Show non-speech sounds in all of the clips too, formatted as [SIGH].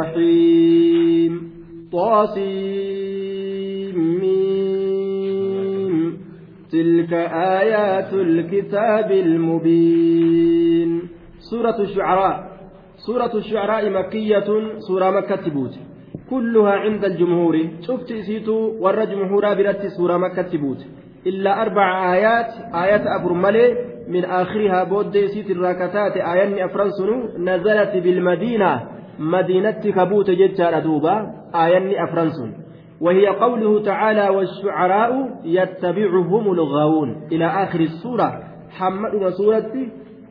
الرحيم. طاسيم. تلك آيات الكتاب المبين. سورة الشعراء. سورة الشعراء مكية. سورة مكة تبوت. كلها عند الجمهور. شفت سيتو ور جمهورا برت سورة مكة تبوت. إلا أربع آيات. آيات أفر ملي من آخرها بود سيت الراكتات. آيان أفرنسن نزلت بالمدينة. مدينة كبوت ججار دوبا آيان أفرنسن وهي قوله تعالى والشعراء يتبعهم الغاوون. إلى آخر السورة حمد سورة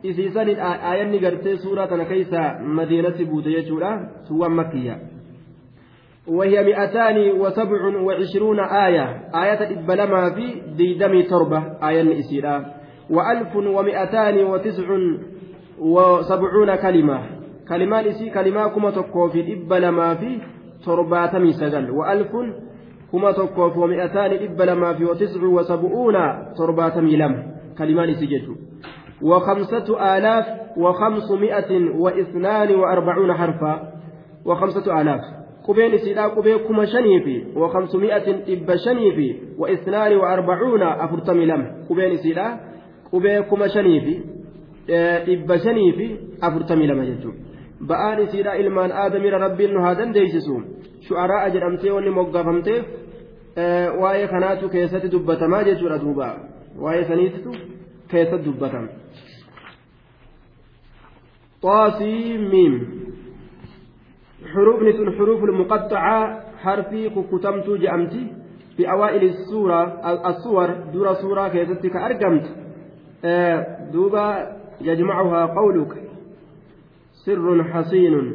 إسيسان آيان قرتي سورة كيسا مدينة بوت يجورا سوى مكية. وهي مئتان وسبع وعشرون آية. آية إبلما في ديدم تربة آية إسيرا. وألف ومئتان وتسع وسبعون كلمة. كلمان إسي كلمة كما تقو في إبلما في sagal. Wa'alfun kuma tokkoof wami'ataani dhibba lamaa fi watiscu wasabu'uuna torbaatamii lama. Kalimaan isi jechuudha. وخمسة آلاف وخمسمائة وإثنان وأربعون حرفا وخمسة آلاف قبين سيدا قبين كما شنيفي وخمسمائة إب شنيفي وإثنان وأربعون أفرتم لم قبين سيدا قبين كما شنيفي إب شنيفي أفرتم لم يجوب ba'aan isiidha ilmaan aadamiira rabbiin nu haa dandeeysisu shu'araa jedhamtee wanni moggaafamteef waa'ee kanaatu keessatti dubbatamaa jechuudha duuba waa'ee saniitu keessatti dubbatama. طاسيم حروف نسون حروف المقطعة حرفي كتمت جأمتي في أوائل السورة الصور دور سورة كيستك أرقمت دوبا يجمعها قولك سر حصين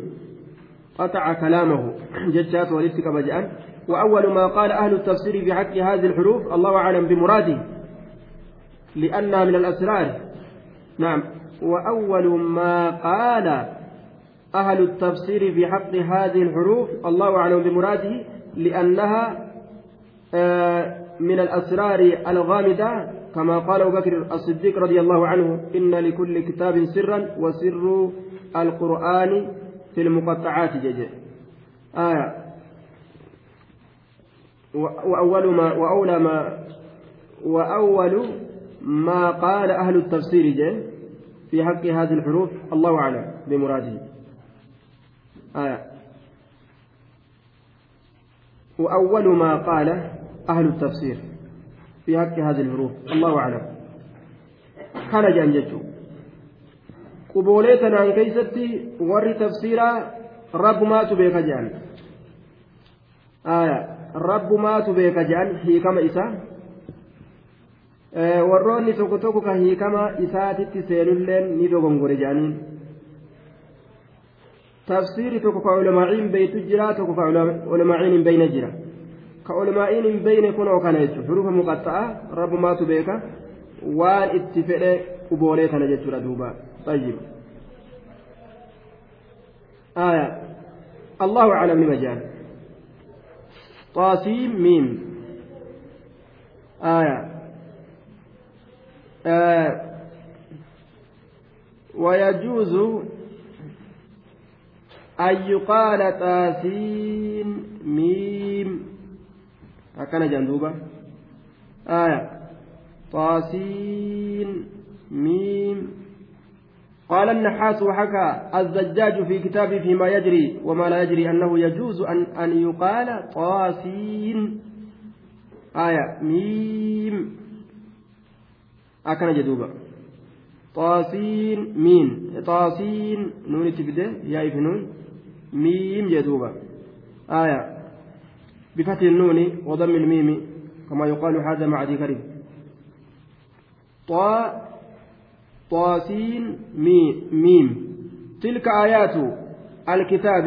قطع كلامه. [CLEARS THROAT] ججات ولدتك بجأن وأول ما قال أهل التفسير في حق هذه الحروف الله أعلم بمراده لأنها من الأسرار. نعم. وأول ما قال أهل التفسير في حق هذه الحروف الله أعلم بمراده لأنها آه، من الأسرار الغامضة كما قال أبو بكر الصديق رضي الله عنه إن لكل كتاب سرا وسر القرآن في المقطعات جج آية. وأول ما وأولى ما وأول ما قال أهل التفسير جه في حق هذه الحروف الله أعلم بمراده. آية. وأول ما قال أهل التفسير. في حق هذه الحروف الله أعلم كان جانجته quboolee tanaan keeysatti warri tafsiiraa rabbumaatu beeka jedhan rabbumaatu beeka jedhan hiikama isaa warroonni tokko tokko ka hiikama isaatitti seenulleen ni dogongore jedhaniin tafsiiri tokko ka ulamaa'iin beeytu jira tokko ka ulamaa'iin hin beeyne jira hin beeyne kunoo kana jechuudha hurufa muqaxxa'a rabbumaatu beeka waan itti fedhe quboolee kana jechuudha duuba طيب آية الله أعلم لمجال طاسيم ميم آية آه ويجوز أن يقال تاسين ميم هكذا جندوبة آية طاسين ميم قال النحاس وحكى الزجاج في كتابه فيما يجري وما لا يجري أنه يجوز أن, أن يقال طاسين آية ميم أكن جدوبا طاسين مين طاسين نون تبدأ يا ابنون ميم جدوبا آية بفتح النون وضم الميم كما يقال هذا مع ذي كريم طا طاسين ميم. تلك آيات الكتاب.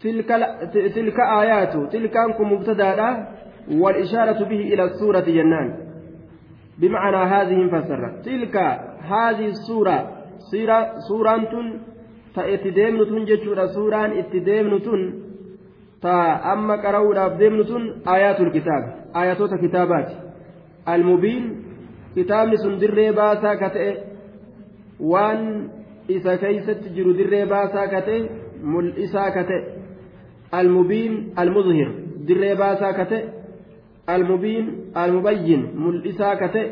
تلك تلك آيات تلك أنكم مبتدأ والإشارة به إلى السورة جنان. بمعنى هذه فسرة تلك هذه السورة سورة سورة تأتي ديمنة جتشورة سورة اتديمنة taa amma qara'uudhaaf deemnu tun aayaatul kitaab aayatoota kitaabaati. Almubiin kitaabni sun dirree baasaa ka ta'e waan isa keeysatti jiru dirree baasaa ka ta'e mul'isaa ka ta'e. Almubiin almuzhir dirree baasaa ka ta'e. Almubiin almubayyin mul'isaa ka ta'e.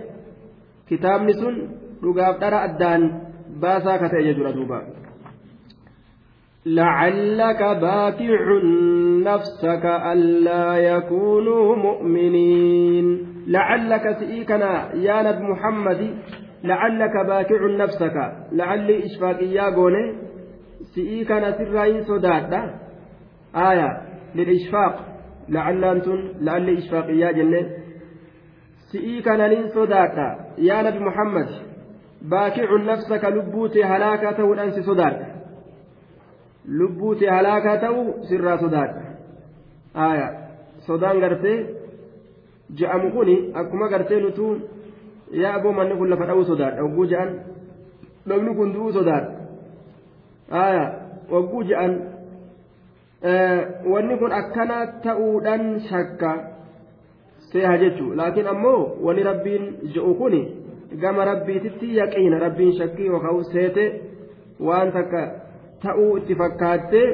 Kitaabni sun dhugaaf dhara addaan baasaa ka ta'e jechuudha duubaa لعلك باكع نفسك ألا يكونوا مؤمنين. لعلك سئيكنا يا نبي محمد لعلك باكع نفسك. لعلي إشفاقيا قوني سئيكنا سرين صداد آية للإشفاق. لعل أنتم لعلي إشفاقيا جنة. سئيكنا لين يا نبي محمد باكع نفسك لبوتي هلاكة والأنس lubbuu si halaakaa ta'u sirraa sodaadha aya sodaan gartee je'amu kun akkuma gartee nutuu yaa aboo kun lafa dha'uu sodaadha. Wagguu je'an dhobni kun du'uu sodaadha. Aya wagguu je'an wanni kun akkana ta'uudhaan shakka seeha jechuu. Laakiin ammoo wani rabbiin je'u kun gama rabbiititti yaqiina. Rabbiin shakkii yookaan seete waan takka. Ta'uu itti fakkaattee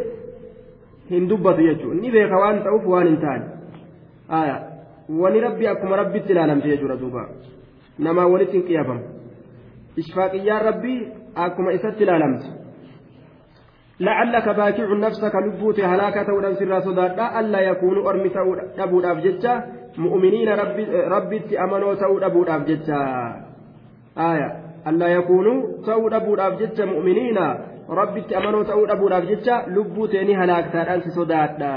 hin dubbatu jechuudha ni beeka waan ta'uuf waan hin taane wani rabbi akkuma rabbitti ilaalamte jechuudha duuba namaa walitti hin qiyyafamu ishfaaqiyyaan rabbii akkuma isatti ilaalamte. لعلك باكع نفسك لبوت هلاكة ودن سر صدادا ألا يكونوا أرمي تأود أبجتشا مؤمنين ربي ربي أمنوا تأود أبود أبجتشا آية ألا يكونوا تأود أبود أبجتشا rabbitti amanoo ta'uu dhabuudhaaf jecha lubbuu teeni halaaktaadhaan si sodaadha.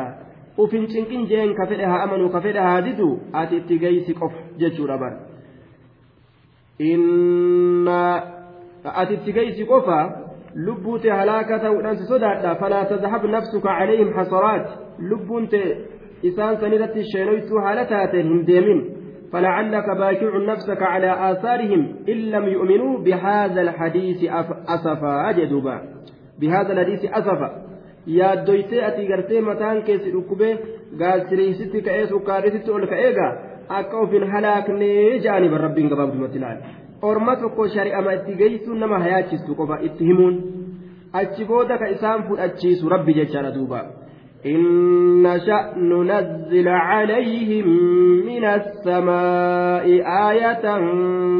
Ufin cinqin jeen ka fedhe haa amanuu ka fedhe haa didu ati itti geessi qof jechuudha bar ati itti geessi qofa lubbuu tee halaaka ta'uudhaan si sodaadha. Falaa tadhab nafsuka calayhim hasaraat. Lubbuun tee isaan sanirratti sheenoytuu haala taateen hin deemin فلعلك باكع نفسك على آثارهم إن لم يؤمنوا بهذا الحديث أسفا أجدوبا بهذا الحديث أسفا yaaddoytee ati gartee mataan keessi dhukkubee gaasiriisitti ka'ee sukkaarisitti ol ka'eega akka ofin halaaknee ja'anii bar rabbiin gabaabdumatti ilaali orma tokko shari'ama itti geessuun nama hayaachistu qofa itti himuun achi booda ka isaan fudhachiisu rabbi jechaadha duuba إن نشأ ننزل عليهم من السماء آية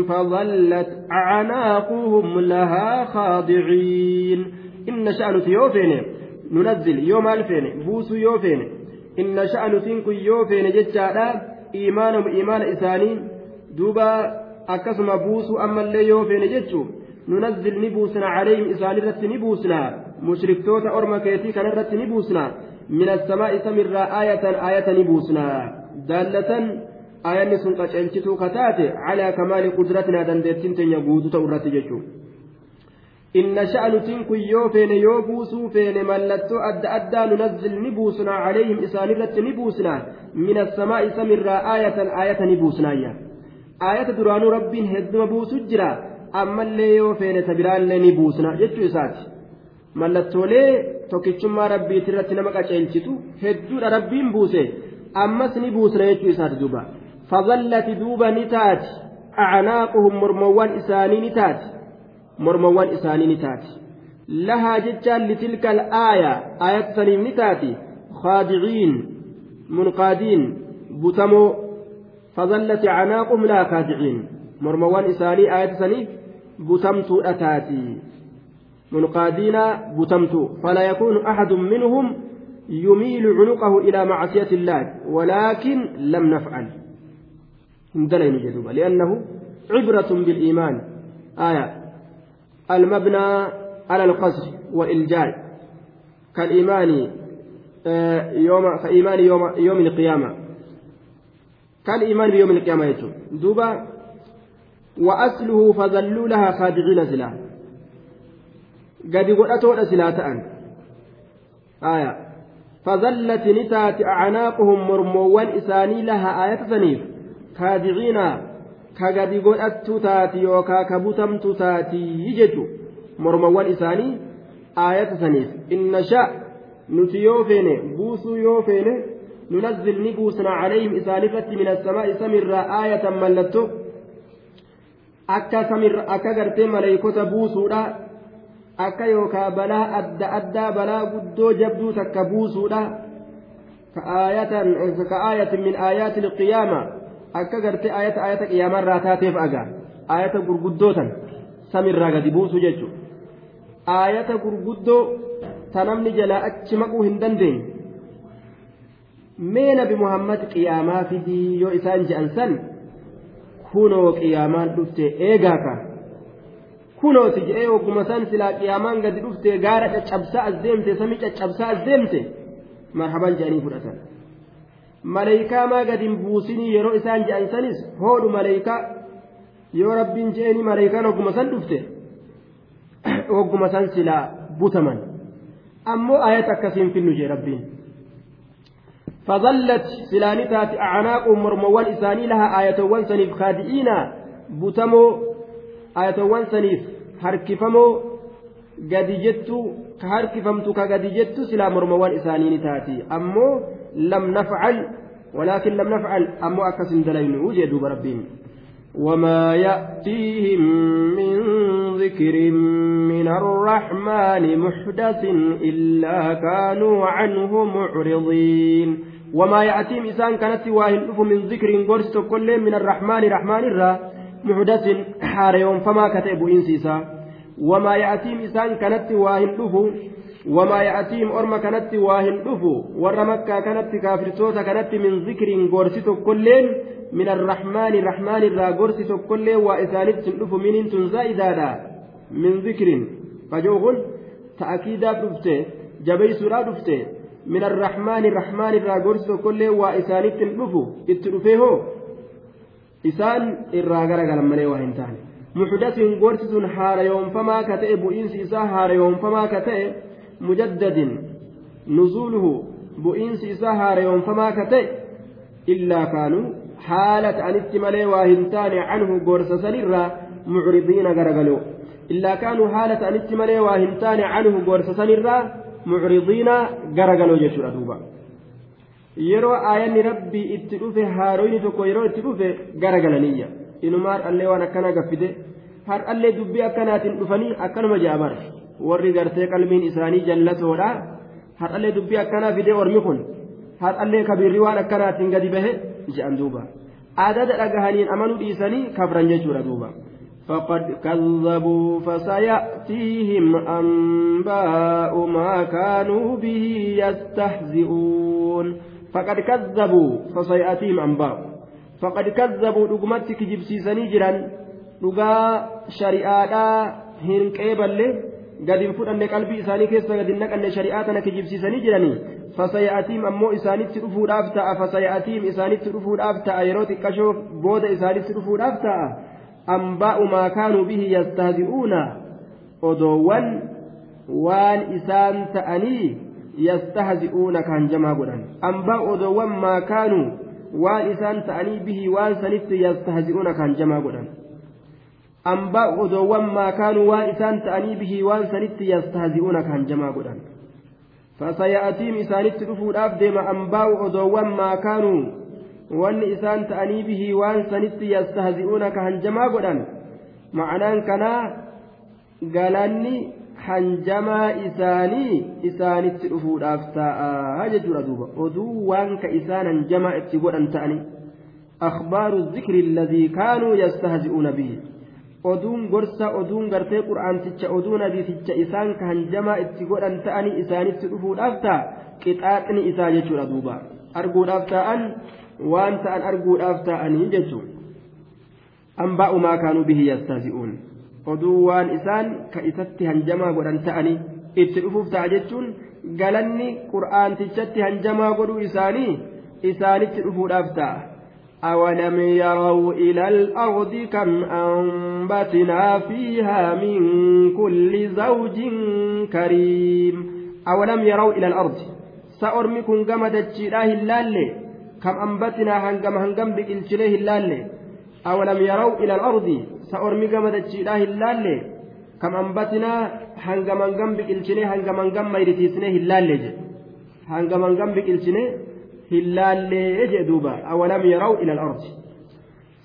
فظلت أعناقهم لها خاضعين إن نشأ نتيوفين ننزل يوم ألفين بوس يوفين إن نشأ نتنك يوفين جتشادا؟ إيمانهم إيمان إسانين دوبا أكسم بوس أما اللي يوفين جتشو ننزل نبوسنا عليهم إسان الرت نبوسنا. مشركتوتا أرما كيتي كان الرت نبوسنا. من السماء سمر آية آية نبوسنا. دالة آية سن قشنشتو كتاتي على كمال قدرتنا دندتين تنيا تورات جيشو. إن شأن تنكو يو فين يو بوسو فين ملتو أدى أدى ننزل نبوسنا عليهم إسانرة نبوسنا. من السماء سمر آية آية نبوسنا آية دران رب هدم بوسو جرا. أما اللي يو فين تبران نبوسنا جيشو إساتي. mallattoolee tokkichummaa rabbiitti irratti nama qaceelchitu hedduudha rabbiin buuse ammas ni buusna jechuu isaati duuba fadallati duuba ni taati acnaaquhum mormowwan isaanii ni taati mormowwan isaanii ni taati lahaa jechaan litilka alaaya aayata saniif ni taati khaadiciin munqaadiin butamoo fadallati acnaaquhum lahaa kaadiciin mormowwan isaanii aayata saniif butamtuudha taati منقادين بتمت فلا يكون أحد منهم يميل عنقه إلى معصية الله ولكن لم نفعل. دلين جدوبا لأنه عبرة بالإيمان. آية المبنى على القصر والإلجاء. كالإيمان آه، يوم كإيمان يوم يوم القيامة. كالإيمان بيوم القيامة يتو دوبا وأصله فذلوا لها خادعين سلاح gadi godhatoodha silaa ta'an aya fazallati ni taati acnaaquhum mormoowwan isaanii laha aayata saniif kaadiciina ka gadi godhattu taati yookaa ka butamtu taatii jechu mormowwan isaanii aayata saniif inna sha nuti yoo feene buusuu yoo feene ni buusna calayhim isaanirratti min assamaa'i samirraa aayatan mallatto akka samir akka gartee maleeykota buusuudha akka yookaa balaa adda addaa balaa guddoo jabduu takka buusuudha. Ka aayatin min aayaati ilqiyaama akka gartee aayata aayata qiyaamarraa taateef agaa. Aayata gurguddootan samirraa gadi buusu jechuudha aayata gurguddoo ta namni jalaa achi maquu hin dandeenye. Mee nabi muhammad qiyaamaa fidii yoo isaan je'an san kunoo qiyaamaan dhufte eegaa ka kunooti je'ee ogguma san silaa qiyaamaan gadi dhufte gaara caccabsaa as deemte samii caccabsaa as deemte marhaban je'anii fudhatan maleeykaa maa gadin buusinii yeroo isaan je'an sanis hoodhu maleeykaa yoo rabbiin je'eni maleeykaan ogguma san dhufte ogguma san silaa butaman ammoo ayat akkasiin finnu jee rabbiin فظلت سلانتات أعناق مرموان إساني لها آية وانسنيف خادئين بتمو ayatowwan saniif harkifamoo gadi jettu ka harkifamtu ka gadi jettu silaa mormawwan isaanii ni taati. Ammoo lam nafcal ولكن لم نفعل أمو أكسن دلين وجدوا بربهم وما يأتيهم من ذكر من الرحمن محدث إلا كانوا عنه معرضين وما يأتيهم إنسان كانت واهن من ذكر قرست كل من الرحمن رحمن الرّ محدث حاريون فما كتب إنسيسا. وما يأتيهم إسان كانت واهن دفو وما يأتيهم أرم كانت واهن دفو ور مكة كانت كافرتوتا كانت من ذكر غورسيت كلين من الرحمن الرحمن الرا غورسيت كلين وإسانت دفو من تنزايدادا من ذكر فجوهن تأكيدا دفته. جبي سورة دفته. من الرحمن الرحمن الرا غورسيت كلين وإسانت دفو اتلفيه isaan irraa garagalan malee waa hin taane muxdasin gorsi sun haarayoonfamaa ka ta'e bu'iinsi isaa haarayoonfamaa ka ta'e mujaddadin nuzuuluhu bu'iinsi isaa haarayoonfamaa ka ta'e illaa kaanuu haala ta'anitti malee waa hin taane canhu gorsa sanirraa mucridiina garagaloo illaa kaanuu haala ta'anitti malee waa hin taane canhu gorsa sanirraa mucridiina garagaloo jechuudha duuba yeroo aayanni rabbii itti dhufe haaroyni tokko yeroo itti dhufe garagalaniiyya inumaa har'allee waan akkana gaffide har'allee dubbii akkanaatiin dhufanii akkanuma jaabar warri gartee qalbiin isaanii jallatoodha har'allee dubbii akkanaa fidee ormi kun har'allee kabiirri waan akkanaatiin gadi bahe je'an duuba aadada dhagahaniin amanuu dhiisanii kafran jechuudha duuba. فقد كذبوا فسيأتيهم أنباء ما كانوا به يستهزئون فقد كذبوا فسيأتيهم أنباء فقد كذبوا jiran dhugaa shari'aadhaa hin qeeballe gadi hin fudhanne qalbii isaanii keessa gadi hin naqanne shari'aa tana kijibsiisanii jiranii fasaya'atiim ammoo isaanitti dhufuudhaaf ta'a fasaya'atiim isaanitti dhufuudhaaf ta'a yeroo xiqqashoo booda isaanitti dhufuudhaaf ta'a ambaa'u maa kaanuu bihi yastahzi'uuna odoowwan waan isaan ta'anii waan isaan ta'anii bihii waan sanitti yastahzi'uuna kan jamaa godhan ambaa odoowwan maa kaanuu waan isaan ta'anii bihii waan sanitti yastahzi'uuna kan jamaa godhan fasaya'atiim isaanitti dhufuudhaaf deema ambaa'u odoowwan maa kaanuu wanni isaan ta'anii bihii waan sanitti yastahzi'uuna kan jamaa godhan ma'anaan kanaa galanni hanjamaa isaanii isaanitti dhufuudhaaf ta'a jechuudha duuba oduu waan ka isaan hanjamaa itti godhan ta'anii akhbaaru zikri alladhii kaanuu yastahzi'uuna bihi oduun gorsa oduun gartee qur'aanticha oduu nabiiticha isaan ka hanjamaa itti godhan ta'anii isaanitti dhufuudhaaf ta'a qixaaxni isaa jechuudha duuba arguudhaaf ta'an waan ta'an arguudhaaf ta'anii jechuudha anbaa'u maa kaanuu bihi yastahzi'uun oduu waan isaan ka isatti hanjamaa godhan ta'anii itti dhufuuf ta'a jechuun galanni qur'aantichatti hanjamaa godhuu isaanii isaanitti dhufuudhaaf ta'a. أولم يروا إلى الأرض كم أنبتنا فيها من كل زوج كريم أولم يروا إلى الأرض سأرمكم جمدت شراه اللالي كم أنبتنا هنجم هنجم بكل اللالي أولم يروا إلى الأرض سأرمي جمدت شراه اللالي كم أنبتنا هنجم هنجم بكل هنجم هنجم ما يرتيسنه اللالي هنجم هنجم بكل hillaallee jee duuba. Awalam yaraw ila al-ardi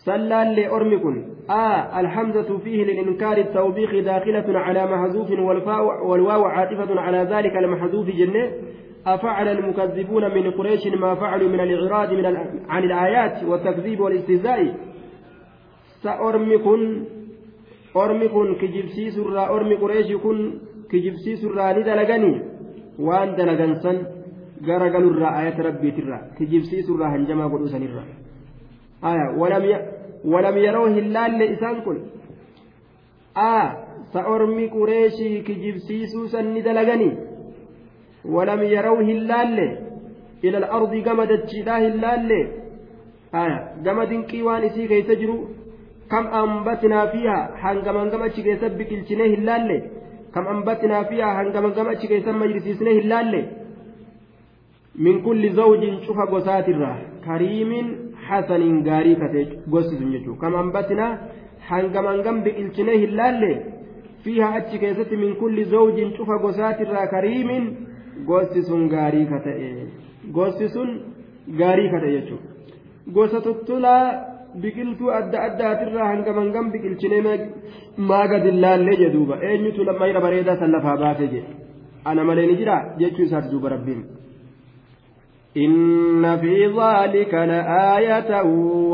sallaallee ormi kun? آ الحمزة فيه للإنكار التوبيخ داخلة على محذوف والواو عاطفة على ذلك المحذوف جنة أفعل المكذبون من قريش ما فعلوا من الإعراض من عن الآيات والتكذيب والاستهزاء سأرمي كن أرمي كن كجبسي سرى أرمي قريش كن كجبسي سرى ندلقني وأن دلقنسا غرقلوا الرآية ربي ترى كجبسي سرى هنجما قدوسا الرأى آية ولم ي... ولم يروه هلال لإسان كن آه سأرمي قريشي كجبسيسو سن دلقني ولم يروه هلال إلى الأرض قمدت شداه هلال آية قمد كيوان إسي كي كم أنبتنا فيها حنقما قمت كي سبك الشنيه هلال كم أنبتنا فيها حنقما قمت كي سمى يرسيسنيه هلال من كل زوج شوف قسات الراه كريم حسن غاري انبتنا hangam hangam biqilchinee hin laalle fiiha achi keessatti min kulli zawjin cufa gosaatirraa kariimin gosti sun gaarii ka ta'e gosti sun gaarii ka ta'e jechuudha gosa tottolaa biqiltuu adda addaatirraa hangam hangam biqilchinee maaga dillaallee jedhuuba eenyutu mayra bareedaa san lafaa baase jedhe ana malee ni jira jechuu isaati duuba rabbiin. إن في ذلك لآية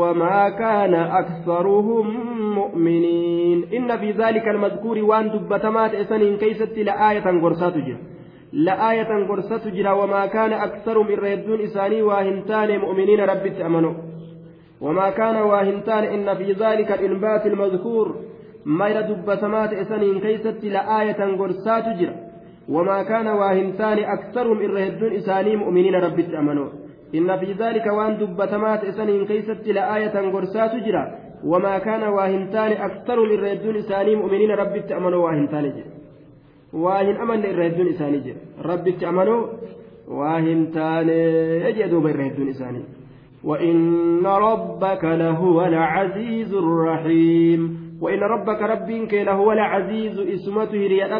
وما كان أكثرهم مؤمنين إن في ذلك المذكور وان دبتمات إسنين كيست لآية قرصات جرا لآية قرصات جرا وما كان أكثر من ردون إساني واهنتان مؤمنين رب أمنوا وما كان واهنتان إن في ذلك الإنبات المذكور ما دبتمات إسنين كيست لآية قرصات جرا وما كان واهمتان أكثرهم إرهدون إساني مؤمنين ربت أمنوا إن في ذلك وأن دبتمات إسانين كيست لآية قرسات جرا وما كان واهمتان أكثرهم إرهدون إساني مؤمنين ربت أمنوا واهمتان جرا واهن أمن إرهدون إساني جرا ربت أمنوا واهمتان يجدوا بإرهدون إساني. وإن ربك لهو العزيز الرحيم. وإن ربك ربك لهو العزيز إسمته ريا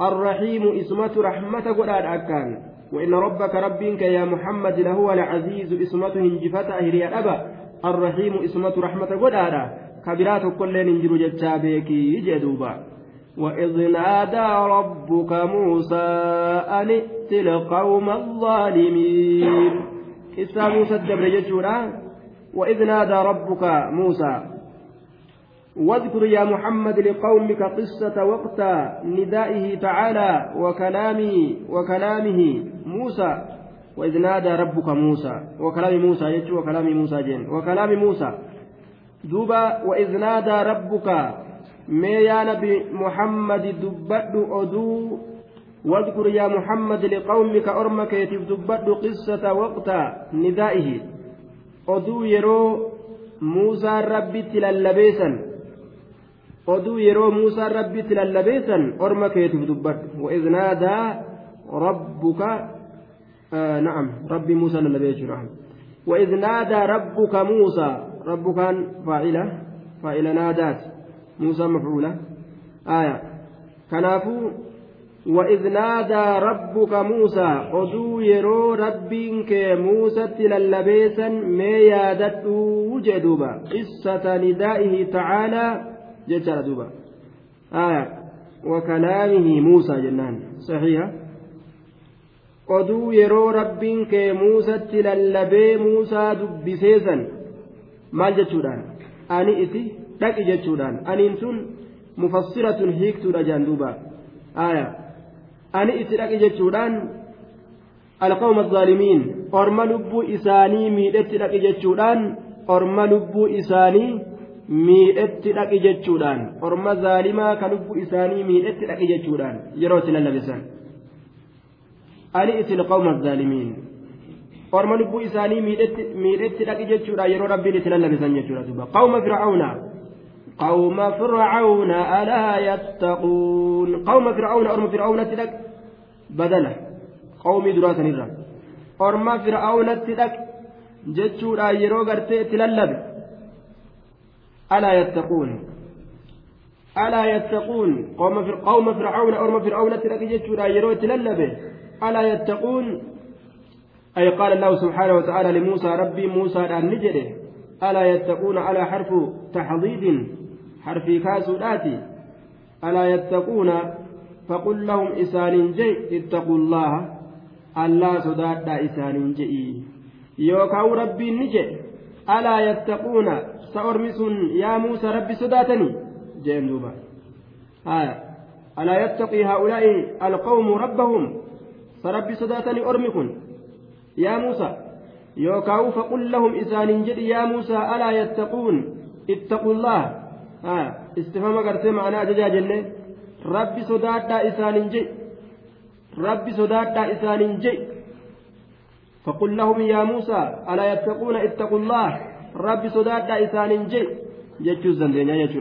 الرحيم اسمة رحمة قرآن أكان. وإن ربك ربك يا محمد لهو العزيز إسمته هنجفة هريا أبا الرحيم اسمة رحمة قرآن. كبيرات كل ننجر جتابيك جدوبا. وإذ نادى ربك موسى أن ائت القوم الظالمين. إسا موسى الدبر وإذ نادى ربك موسى واذكر يا محمد لقومك قصة وقت ندائه تعالى وكلامه وكلامه موسى وإذ نادى ربك موسى وكلام موسى يجو وكلام موسى جن وكلام موسى. دوبا وإذ نادى ربك ما يا نبي محمد دبد أدو واذكر يا محمد لقومك أرمك يتف دبد قصة وقت ندائه أدو يرو موسى ربي تلالبيسا oduu yeroo muusaan rabbitti lallabeessan orma keetiif dubbadhu wa'iz naadaa rabbuka na'am rabbi muusaa lallabee jechuudha wa'iz naadaa rabbuka muusaa rabbukaan faa'ila faa'ila naadaati muusaa mafcuula aaya kanaafuu وإذ نادى ربك موسى أدو يرو ربين كي موسى تللبيسا ما يادته جدوبا قصة ندائه تعالى duuba aya wakalaamihi muusaa jennaan saxiiha oduu yeroo rabbiin kee muusatti lallabee muusaa dubbiseesan maal jechuudhaan ani iti dhaqi jechuudhaan aniin tun mufassiratun hiiktuudha jaan duuba aya ani itti dhaqi jechuudhaan alqawma zaalimiin orma lubbuu isaanii miidhetti dhaqi jechuudhaan orma lubbuu isaanii miidhetti dhaqi jechuudhaan orma zaalimaa ka lubbuu isaanii miidhetti dhaqi jechuudhaan yeroo itti lallabisan ani itti alqawma zaalimiin orma lubbuu isaanii miidhetti dhaqi jechuudhaan yeroo rabbiin itti lallabisan jechuudha duuba qawma fir'aawnaa. قوم فرعون ألا يتقون. قوم فرعون أرم فرعون تلك بدله. قوم دراسة نرى. أرم فرعون تلك جتشورا يرو غرتي تللب. ألا يتقون. ألا يتقون. قوم في قوم فرعون أو فرعون تلك جتشورا يروي تللبه ألا يتقون. أي قال الله سبحانه وتعالى لموسى ربي موسى أن نجده ألا يتقون على حرف تحضيض حرف كاسوداتي ألا يتقون؟ فقل لهم إسان جي اتقوا الله ألا سداد إسان جئي يوكاو ربي نجي ألا يتقون؟ سأرمس يا موسى ربي سداتني جين دوبا. آية. ألا يتقي هؤلاء القوم ربهم؟ فربي سداتني أرمكن. يا موسى يوكاو فقل لهم إسان جدي يا موسى ألا يتقون؟ اتقوا الله. استفهام قرتي معنا ججا جنة ربي صداتا إسان جي ربي صداتا إسان جي فقل لهم يا موسى ألا يتقون اتقوا الله ربي صداتا إسان جي جتشو الزندين يجتشو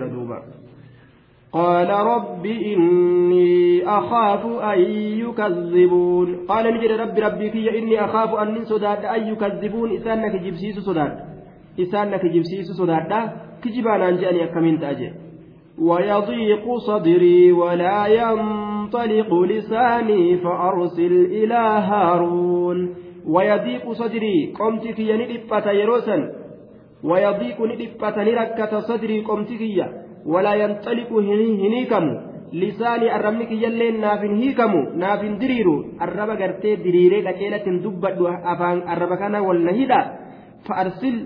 قال رب إني أخاف أن يكذبون قال نجد ربي ربي إني أخاف أن صداد أن يكذبون إسانك جبسيس صداد إسانك جبسيس صداد كجبان أنجأني أكمنت أجي ويضيق صدري ولا ينطلق لساني فأرسل إلى هارون ويضيق صدري قمت في ندبة يروسا ويضيق ندبة نركة صدري قمت فيا ولا ينطلق هنيكم lisaanii arrabni kiyyallee naaf hin hiikamu naaf hin diriiru arraba gartee diriiree qaceelatti hin dubbadhu afaan arraba kana walna hidha fa'arsil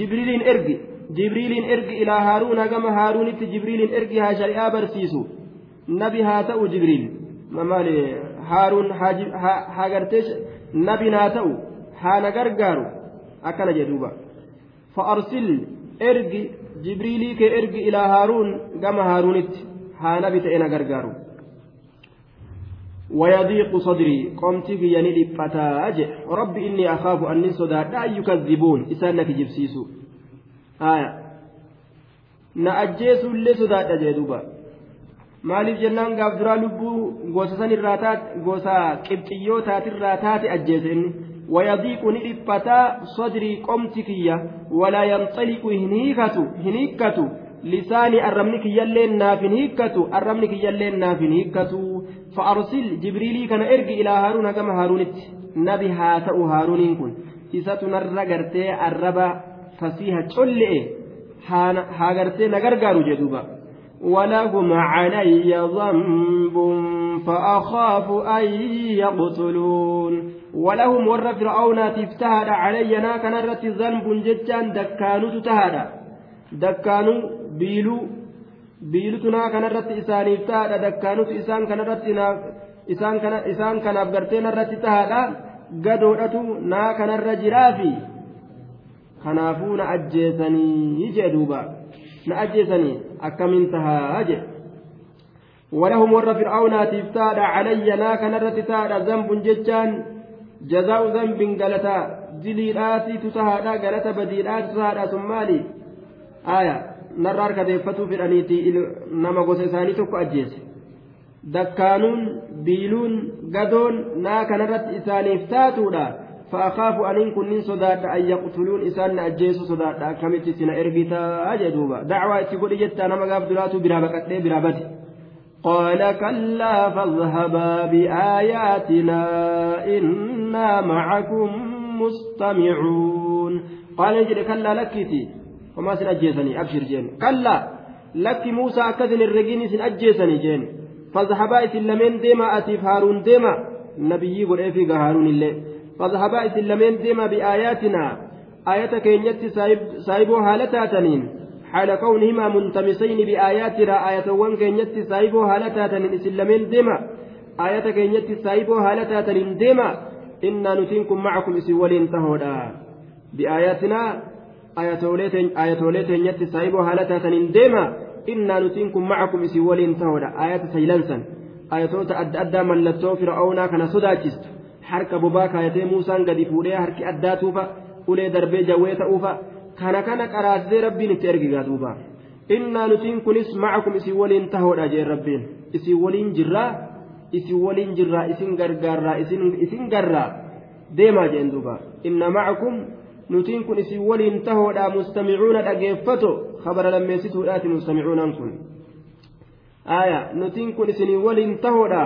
jibriiliin ergi jibriiliin ergi ilaa haaruuna gama haaruunitti jibriiliin ergi haa shari'aa barsiisu nabi haa ta'u jibriil maali haaruun haa gartee nabi haa ta'u haa na gargaaru akkana jedhuuba fa'arsil ergi jibriilii kee ergi ilaa haaruun gama haaruunitti haa nabi ta'e na gargaaru ويضيق صدري قمت في يني لفتاج ربي إني أخاف أن صداد أن يكذبون إسانك جبسيسو haaya. Na ajjeesullee sodaadha jee duuba. Maaliif jennaan gaaf duraa lubbuu gosa sanirraa taate gosa qibxiyyoo taatirraa taate ajjeese inni? Wayadiiqu ni dhiphataa sodrii qomti kiyya walaa yanxaliqu hin hiikatu hin hiikkatu. Lisaanii arrabni kiyyallee naaf hin hiikkatu arrabni kiyyallee naaf hin hiikkatu. Fa'arsil jibriilii kana ergi ilaa haaruuna gama haaruunitti. Nabi haa ta'u haaruuniin kun. Isatu narra gartee arraba فسيها ها قرتي نقرقارو جدوبا ولهم علي ذنب فأخاف أن يقتلون ولهم ور فرعون تفتهد علينا كنرت ذنب ججان دكانو تهدى دكانو بيلو biilutuna kanarratti isaaniif tahaadha dakkaanutu isaan kanarratti isaan kana isaan kanaaf garteen irratti tahaadha gadoodhatu naa kanarra jiraafi kanaafuu na ajjeesanii jee duuba na ajjeesanii akkamiin tahaa jedhe ولهم ور فرعون تفتاد علي نا كنرت تاد ذنب ججان جزاء ذنب غلطا دليلاتي تتهادا غلطا بديلات تتهادا ثمالي آية نرار كديفتو في الأنيتي نما غوسي ثاني تكو أجيس دكانون بيلون غدون نا كنرت إساني فتاتودا فأخاف أن كن صداد أن يقتلون إسان أجيس صداد كمت سنا إربيتا أجدوبا. دعوة تقول جتا نما غاف دلاتو برابكت برابتي. قال كلا فاذهبا بآياتنا إنا معكم مستمعون. قال نجد كلا لكتي وما سن أجيسني؟ أبشر جين. كلا. لك موسى أكثن الرجين سن أجيسني جين. فاذهبا إسن لمن ديما أتيف هارون ديما. نبي يقول إيه في هارون اللي. فاذهبا إسن لمن ديما بآياتنا. آية كينيت سايبو هالتاتنين حال كونهما منتمسين بآياتنا. آية وان كينيت سايبو هالتاتنين إسن لمن ديما. آية كينيت سايبو هالتاتنين ديما. إنا نتنكم معكم. إسن ولين تهودا. بآياتنا. آية تينيت سايبو هالتاتنين ديما. إنا نتنكم معكم. إسن ولين تهودا. آية سيلنسا آية أدى أدى ملتو فرعونا كان صداچست harka bobaa kaayatee muusaan gadi fuudhee harki addaa tuufa ulee darbee jawwee ta'uufa kana kana qaraasisee rabbiin itti ergigaa duuba innaa nutiin kunis macakum isin waliin tahoodha jeen rabbiin isin waliin jirraa isin waliin jirraa isin gargaarraa isin garraa deemaa jeen duuba inna macakum nutiin kun isin waliin tahoodha mustamicuuna dhageeffato kabara lammeessituudhaati mustamicuunaan kun aya nutiin kun isin waliin tahoodha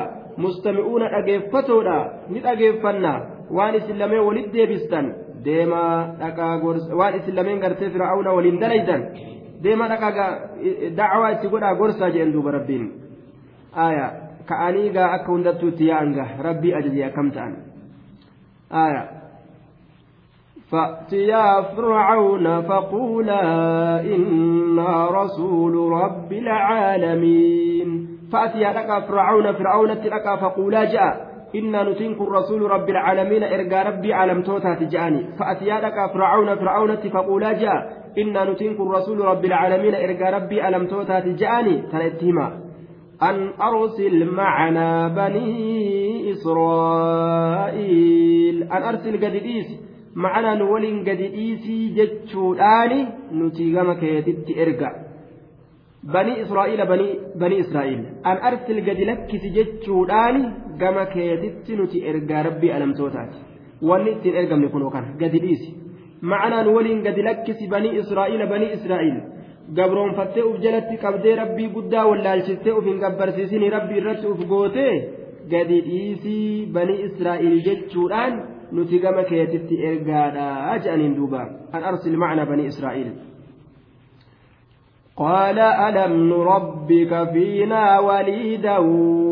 walit deebistan deemaa dhaqaa gorsa waan isin lameen gartee fir'aawna waliin dalaydan deemaa dhaqaa dacwaa itti godhaa gorsaa jedhan duuba rabbiin aayaa ka'anii gaa akka hundattuutti yaa'an gaa rabbii ajajee akkam ta'an aayaa. فأتيا فرعون فقولا إنا رسول رب العالمين. فأتيا لك فرعون فرعون لك فقولا جاء. إنا نتنك الرسول رب العالمين إرقى ربي عالم توتا تجاني فأتيا لك فرعون فرعون فقولا جاء. إنا نتنك الرسول رب العالمين إرقى ربي عالم توتا تجاني تنتهما أن أرسل معنا بني إسرائيل. أن أرسل قد ma'anaa nu waliin gadi dhiisii jechuudhaani nuti gama keetitti erga. Banii israa'iila banii israa'iil an arsil gadi lakkisi jechuudhaani gama keetitti nuti ergaa rabbii alamtootaati. Wanni ittiin ergamne kunoo kana gadi dhiisi. Ma'anaa nu waliin gadi lakkisi banii israa'iila banii israa'iil gabroonfattee uf jalatti qabdee rabbii guddaa wallaalchistee uf hin gabbarsiisinii rabbii irratti uf gootee gadi dhiisii banii israa'iil jechuudhaan nuti gama keetitti ergaadha jedhaniin duuba an arsil macna banii israa'iil قال ألم نربك فينا وليدا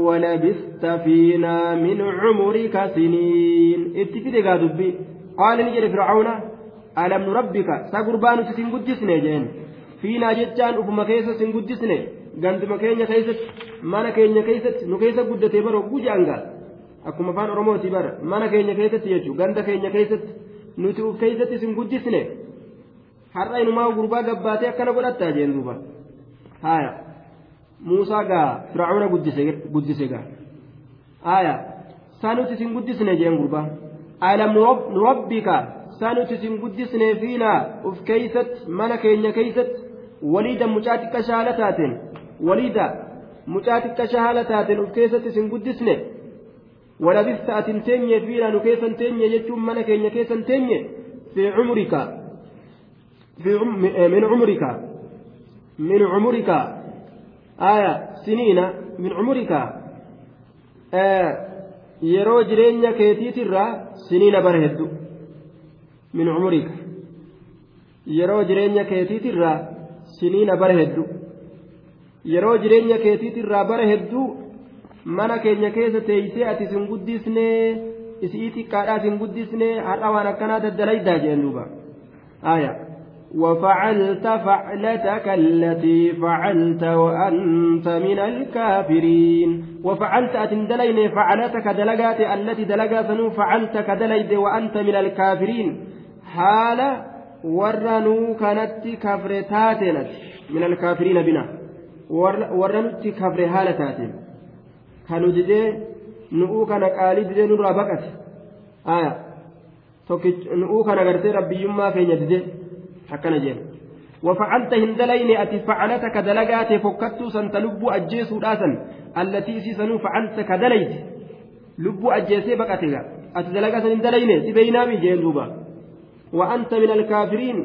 ولبثت فينا من عمرك سنين اتفد دبي قال نجري فرعون ألم نربك سقربان سنقدسنا جين فينا جتان أفما كيسة سنقدسنا ganduma keenya keessatti mana keenya keessatti nu keessa guddatee bara gujaanga akkuma afaan oromooti bara mana keenya keessatti jechuun ganda keenya keessatti nuti uf keessatti isin guddisne har'a inumaa gurbaa gabbaatee akkana godhattaa jeen duuba. Haaya muusaa gaa fir'auna guddise gaa. Haaya saa nuti isin guddisne jeen gurbaa alam nurabbika saa nuti isin guddisne fiinaa uf keeysatti mana keenya keeysatti waliida mucaa xiqqa shaala taateen waliida mucaa xiqqa shaala taateen uf keessatti isin guddisne ولبثت أتن تنية فينا نكيسا تنية يجوم من كين كيسا تنية في عمرك في عم من عمرك من عمرك آية سنين من عمرك آه yeroo jireenya keetiitirraa siniina bara hedduu min cumurika yeroo jireenya keetiitirraa siniina bara hedduu yeroo jireenya keetiitirraa bara hedduu mana keenya keessa teeysee ati isin isii xiqqaadhaa isin har'a waan akkanaa duuba. Aya وفعلت فعلتك التي فعلت وأنت من الكافرين وفعلت أتندلين فعلتك دلقات التي فعلتك دليد وأنت من الكافرين حال ورنو كانت كفرتاتنا من الكافرين بنا ورنت كفر kanu didee nu'uu kana qaalii didee nurraa baqate. Aya. Nu'uu kana gartee rabbiyyummaa keenya didee akkana jeen. وفعلت هندلين أتي فعلتك دلقات فكتو سنت لب أجيسو راسا التي سيسنو فعلت كدليت لب أجيسي بقتك أتي دلقات هندلين سبينا من جيلوبا وأنت من الكافرين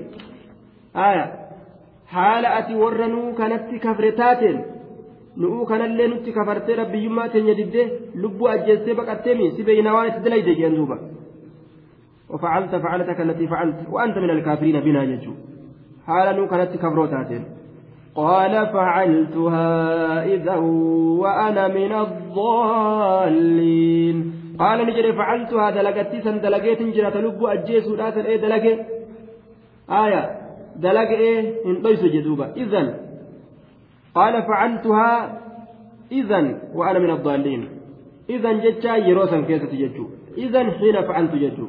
آية حال أتي ورنو كانت كفرتاتين nu'uu kanallee nutti kafartee rabbiyyummaa teenya diddee lubbuu ajjeessee baqatteemi si beeynaa waan itti dalayde jeen duuba. وفعلت فعلتك التي فعلت وأنت من الكافرين بنا يجو حال نو كانت كفروتاتين قال فعلتها إذا وأنا من الضالين قال نجري فعلتها دلقتي سن دلقيت جرى تلب أجيس وداتا إيه دلقي آية دلقي إيه انطيس جدوبا إذن قال فعلتها إذا وأنا من الضالين إذا جتا يروسا كيسة جتو إذا حين فعلت جتو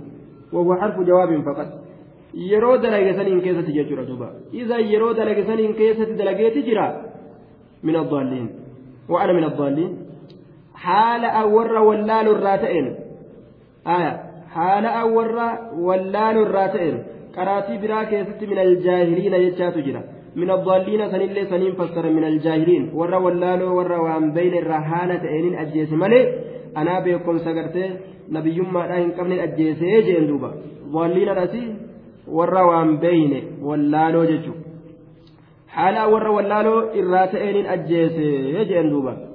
وهو حرف جواب فقط keessatti jechuudha duuba iza yeroo dalagesaniin keessatti dalageeti jira min addaalliin wa'ana min addaalliin haala awwarra wallaalu irraa ta'een aya haala awwarra wallaalu irraa ta'een qaraatii biraa keessatti min aljaahiliina jechaatu jira من الضالين سن سنين فسر من الجاهلين. ورا ولالو ورا وان بين الرهانة إنين أجيس ملي أنا بيكم سقرت نبي يما راهن قبل أجيس يجين دوبا؟ ضالين راسي ورا وان بين ولالو ججو حالا ورا ولالو إرات إنين أجيس يجين دوبا؟